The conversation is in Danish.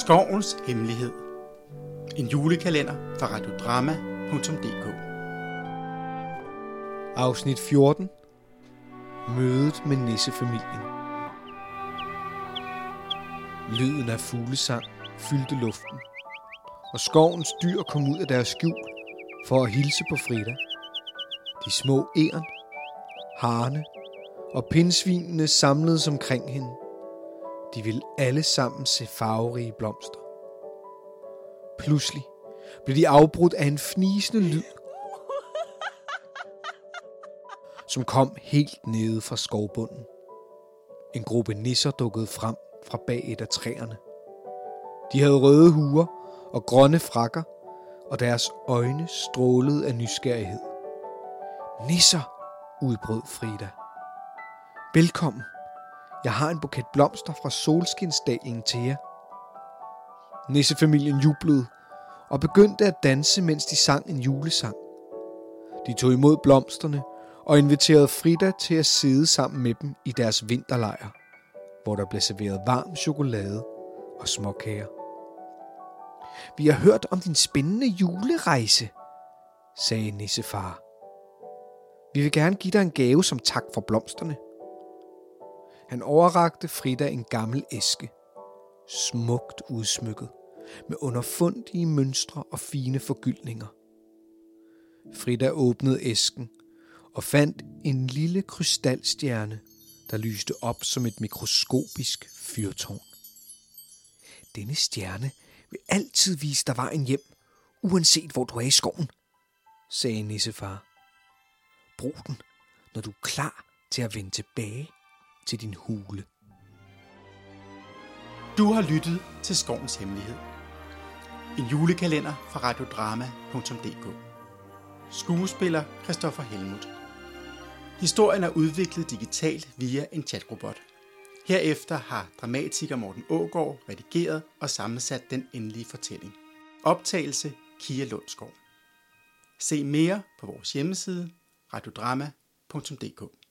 Skovens Hemmelighed. En julekalender fra radiodrama.dk Afsnit 14. Mødet med nissefamilien. Lyden af fuglesang fyldte luften, og skovens dyr kom ud af deres skjul for at hilse på Frida. De små æren, harne og pindsvinene samledes omkring hende. De ville alle sammen se farverige blomster. Pludselig blev de afbrudt af en fnisende lyd, som kom helt nede fra skovbunden. En gruppe nisser dukkede frem fra bag et af træerne. De havde røde huer og grønne frakker, og deres øjne strålede af nysgerrighed. Nisser, udbrød Frida. Velkommen. Jeg har en buket blomster fra solskinsdalen til jer. Nissefamilien jublede og begyndte at danse, mens de sang en julesang. De tog imod blomsterne og inviterede Frida til at sidde sammen med dem i deres vinterlejr, hvor der blev serveret varm chokolade og småkager. Vi har hørt om din spændende julerejse, sagde nissefar. Vi vil gerne give dig en gave som tak for blomsterne. Han overrakte Frida en gammel æske, smukt udsmykket, med underfundige mønstre og fine forgyldninger. Frida åbnede æsken og fandt en lille krystalstjerne, der lyste op som et mikroskopisk fyrtårn. Denne stjerne vil altid vise dig vejen hjem, uanset hvor du er i skoven, sagde nissefar. Brug den, når du er klar til at vende tilbage til din hule. Du har lyttet til Skovens Hemmelighed. En julekalender fra radiodrama.dk Skuespiller Christoffer Helmut Historien er udviklet digitalt via en chatrobot. Herefter har dramatiker Morten Ågård redigeret og sammensat den endelige fortælling. Optagelse Kia Lundsgaard. Se mere på vores hjemmeside radiodrama.dk